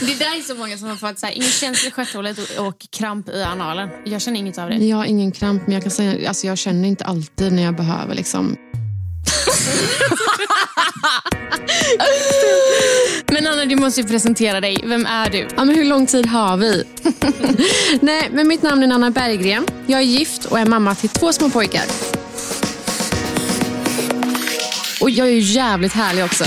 Det där är så många som har fått så här, ingen känsla i stjärthålet och, och kramp i analen. Jag känner inget av det. Jag har ingen kramp, men jag kan säga alltså jag känner inte alltid när jag behöver. liksom. Men Anna, du måste ju presentera dig. Vem är du? Ja, men hur lång tid har vi? Nej, men mitt namn är Nanna Berggren. Jag är gift och är mamma till två små pojkar. Och jag är ju jävligt härlig också.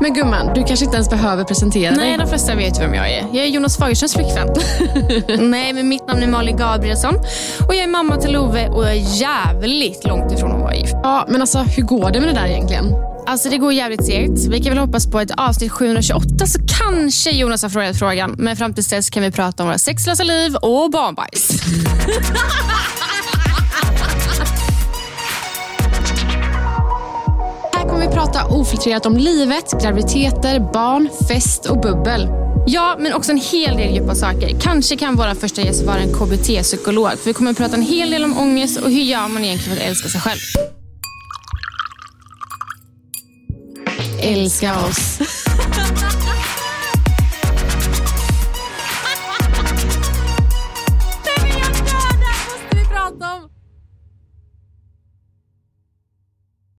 Men gumman, du kanske inte ens behöver presentera Nej, dig? de flesta vet vem jag är. Jag är Jonas Fagerströms flickvän. Nej, men mitt namn är Malin Gabrielsson. Och jag är mamma till Love och jag är jävligt långt ifrån att vara gift. Ja, men alltså hur går det med det där egentligen? Alltså det går jävligt segt. Vi kan väl hoppas på ett avsnitt 728 så kanske Jonas har frågat frågan. Men fram tills dess kan vi prata om våra sexlösa liv och barnbajs. prata ofiltrerat om livet, graviditeter, barn, fest och bubbel. Ja, men också en hel del djupa saker. Kanske kan vår första gäst vara en KBT-psykolog. För vi kommer att prata en hel del om ångest och hur gör man egentligen för att älska sig själv. Älska oss.